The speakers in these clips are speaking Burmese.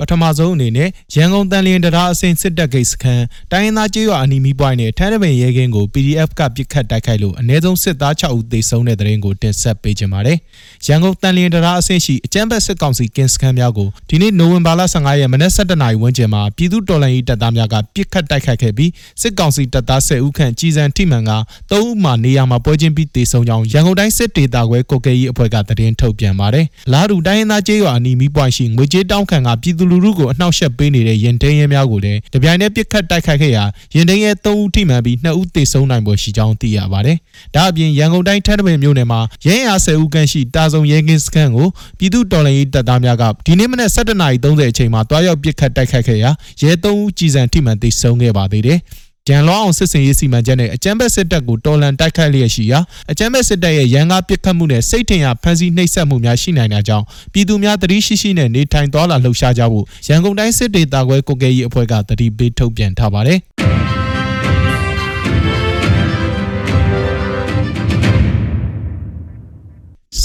ပထမဆုံးအနေနဲ့ရန်ကုန်တန်လျင်တရားအစင်စစ်တပ်ဂိတ်စခန်းတိုင်းရင်းသားကြေးရွာအနီးမီပွိုင်းနဲ့ထန်းတပင်ရဲကင်းကို PDF ကပြစ်ခတ်တိုက်ခိုက်လို့အ ਨੇ ဆုံးစစ်သား6ဦးသေဆုံးတဲ့တဲ့ရင်ကိုတင်ဆက်ပေးကြပါမယ်။ရန်ကုန်တန်လျင်တရားအစင်ရှိအကြမ်းဖက်စစ်ကောင်စီကင်းစခန်းများကိုဒီနေ့နိုဝင်ဘာလ15ရက်မနက်7:00နာရီဝန်းကျင်မှာပြည်သူတော်လှန်ရေးတပ်သားများကပြစ်ခတ်တိုက်ခိုက်ခဲ့ပြီးစစ်ကောင်စီတပ်သား10ဦးခန့်ကြီးစံထိမှန်က3ဦးမှနေရာမှာပွဲချင်းပြီးသေဆုံးကြောင်းရန်ကုန်တိုင်းစစ်ဒေသခွဲကိုကဲကြီးအဖွဲ့ကသတင်းထုတ်ပြန်ပါတယ်။လာဒူတိုင်းရင်းသားကြေးရွာအနီးမီပွိုင်းရှိငွေကြေးတောင်းခံကပြည်သူလူထုကိုအနှောက်အယှက်ပေးနေတဲ့ရင်တင်းရဲများကိုလည်းတပြိုင်တည်းပြစ်ခတ်တိုက်ခိုက်ခဲ့ရာရင်တင်းရဲ3ဦးထိမှန်ပြီး2ဦးသေဆုံးနိုင်ပေါ်ရှိကြောင်းသိရပါတယ်။ဒါအပြင်ရန်ကုန်တိုင်းထန်းတပင်မြို့နယ်မှာရဲရ10ဦးခန့်ရှိတာဆုံရဲကင်းစခန်းကိုပြည်သူတော်လှန်ရေးတပ်သားများကဒီနေ့မနက်7:30အချိန်မှာတွားရောက်ပြစ်ခတ်တိုက်ခိုက်ခဲ့ရာရဲ3ဦးကြီးစံထိမှန်သေဆုံးခဲ့ပါသေးတယ်။ ကြံလောအောင်စစ်စင်ရေးစီမံချက်နဲ့အကြမ်းဖက်စစ်တပ်ကိုတော်လန်တိုက်ခိုက်လျက်ရှိရာအကြမ်းဖက်စစ်တပ်ရဲ့ရန်ကားပစ်ခတ်မှုနဲ့စိတ်ထင်ရဖမ်းဆီးနှိပ်စက်မှုများရှိနိုင်တာကြောင့်ပြည်သူများတတိရှိရှိနဲ့နေထိုင်သွားလာလှုပ်ရှားကြဖို့ရန်ကုန်တိုင်းစစ်ဒေသခွဲကိုကဲရေးအဖွဲ့ကတတိပေးထုတ်ပြန်ထားပါတယ်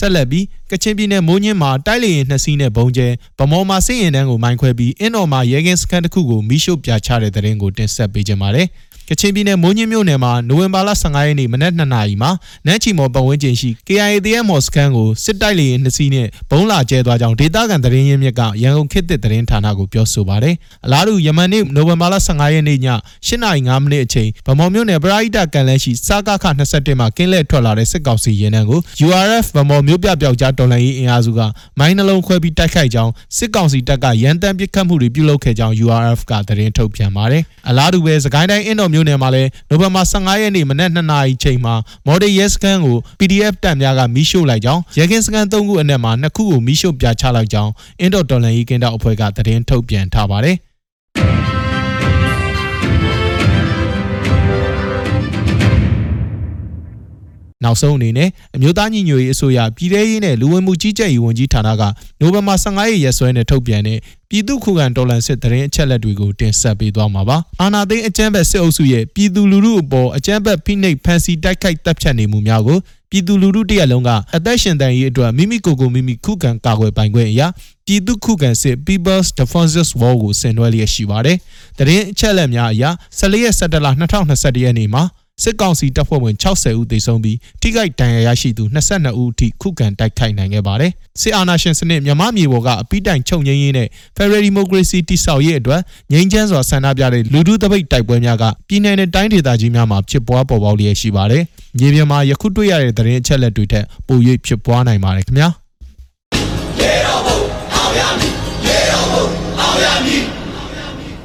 ဆက်လက်ပြီးကချင်ပြည်နယ်မိုးညင်းမှာတိုက်လေရင်နှစ်စီးနဲ့ဘုံကျဲဗမော်မှာစစ်ရင်တန်းကိုမိုင်းခွဲပြီးအင်းတော်မှာရဲကင်းစခန်းတစ်ခုကိုမိရှုပြချတဲ့တဲ့ရင်ကိုတင်ဆက်ပေးကြပါမယ်။ ကချင်ပြည်နယ်မိုးညင်းမြို့နယ်မှာနိုဝင်ဘာလ15ရက်နေ့မနက်2နာရီမှာနန်းချီမော်ပတ်ဝန်းကျင်ရှိ KIA တရဲမော်စခန်းကိုစစ်တိုက်လေယာဉ်နှစ်စီးနဲ့ဘုံလာကျဲသွားကြောင်းဒေသခံသတင်းရင်းမြစ်ကရန်ကုန်ခေတ်သစ်သတင်းဌာနကိုပြောဆိုပါတယ်။အလားတူယမန်နေ့နိုဝင်ဘာလ15ရက်နေ့ည8:05မိနစ်အချိန်ဗမော်မြို့နယ်ပရာဟိတကန်လန်းရှိစားကခ21မှာကင်းလဲထွက်လာတဲ့စစ်ကောင်စီရင်နှန်းကို URF ဗမော်မြို့ပြပျောက်ကြားတော်လှန်ရေးအင်အားစုကမိုင်းနှလုံးခွဲပြီးတိုက်ခိုက်ကြောင်းစစ်ကောင်စီတပ်ကရန်တမ်းပစ်ခတ်မှုတွေပြုလုပ်ခဲ့ကြောင်း URF ကသတင်းထုတ်ပြန်ပါတယ်။အလားတူပဲစကိုင်းတိုင်းအင်းတော်မြို့နယ်မှာလည်းနိုဝင်ဘာ15ရက်နေ့မနက်2နာရီချိန်မှာမော်ဒယ်ရဲစခန်းကို PDF တပ်များကမီးရှို့လိုက်ကြောင်းရဲကင်းစခန်း3ခုအနက်မှာ2ခုကိုမီးရှို့ပြချလိုက်ကြောင်းအင်ဒိုတော်လန်ရေးကင်းတောက်အဖွဲ့ကသတင်းထုတ်ပြန်ထားပါတယ် နောက်ဆုံးအနေနဲ့အမျိုးသားညီညွတ်ရေးအစိုးရပြည်ထရေးနဲ့လူဝင်မှုကြီးကြပ်ရေးဝန်ကြီးဌာနကနိုဝင်ဘာ15ရက်ရက်စွဲနဲ့ထုတ်ပြန်တဲ့ပြည်သူ့ခုခံတော်လှန်စစ်တရင်အချက်လက်တွေကိုတင်ဆက်ပေးသွားမှာပါ။အာနာသိန်းအကြမ်းဖက်စစ်အုပ်စုရဲ့ပြည်သူလူထုအပေါ်အကြမ်းဖက်ဖိနှိပ်ဖန်ဆီးတိုက်ခိုက်တပ်ဖြတ်နေမှုများကိုပြည်သူလူထုတရက်လုံးကအသက်ရှင်တန်ရေးအတွက်မိမိကိုယ်ကိုမိမိခုခံကာကွယ်ပိုင်ခွင့်အရာပြည်သူခုခံစစ် People's Defenses War ကိုဆင်နွှဲလျက်ရှိပါတယ်။တရင်အချက်လက်များအရ14ရက်17လ2021ရက်နေ့မှာ စစ်ကောင်စီတပ်ဖွဲ့ဝင်60ဦးသေဆုံးပြီးထိခိုက်ဒဏ်ရာရရှိသူ22ဦးအထိခုခံတိုက်ခိုက်နိုင်ခဲ့ပါတယ်။စစ်အာဏာရှင်စနစ်မြမမြေပေါ်ကအပိတိုင်ချုပ်ငြိမ်းရေးနဲ့ Federal Democracy တိဆောက်ရေးအတွက်ငြိမ်းချမ်းစွာဆန္ဒပြတဲ့လူထုတပိတ်တိုက်ပွဲများကပြည်내နဲ့တိုင်းဒေသကြီးများမှာဖြစ်ပွားပေါ်ပေါက်လျက်ရှိပါတယ်။မြေပြင်မှာယခုတွေ့ရတဲ့သတင်းအချက်အလက်တွေထက်ပို၍ဖြစ်ပွားနိုင်ပါတယ်ခင်ဗျာ။ Yeah, oh, oh, oh, yeah, me. Yeah, oh, oh, oh, yeah, me.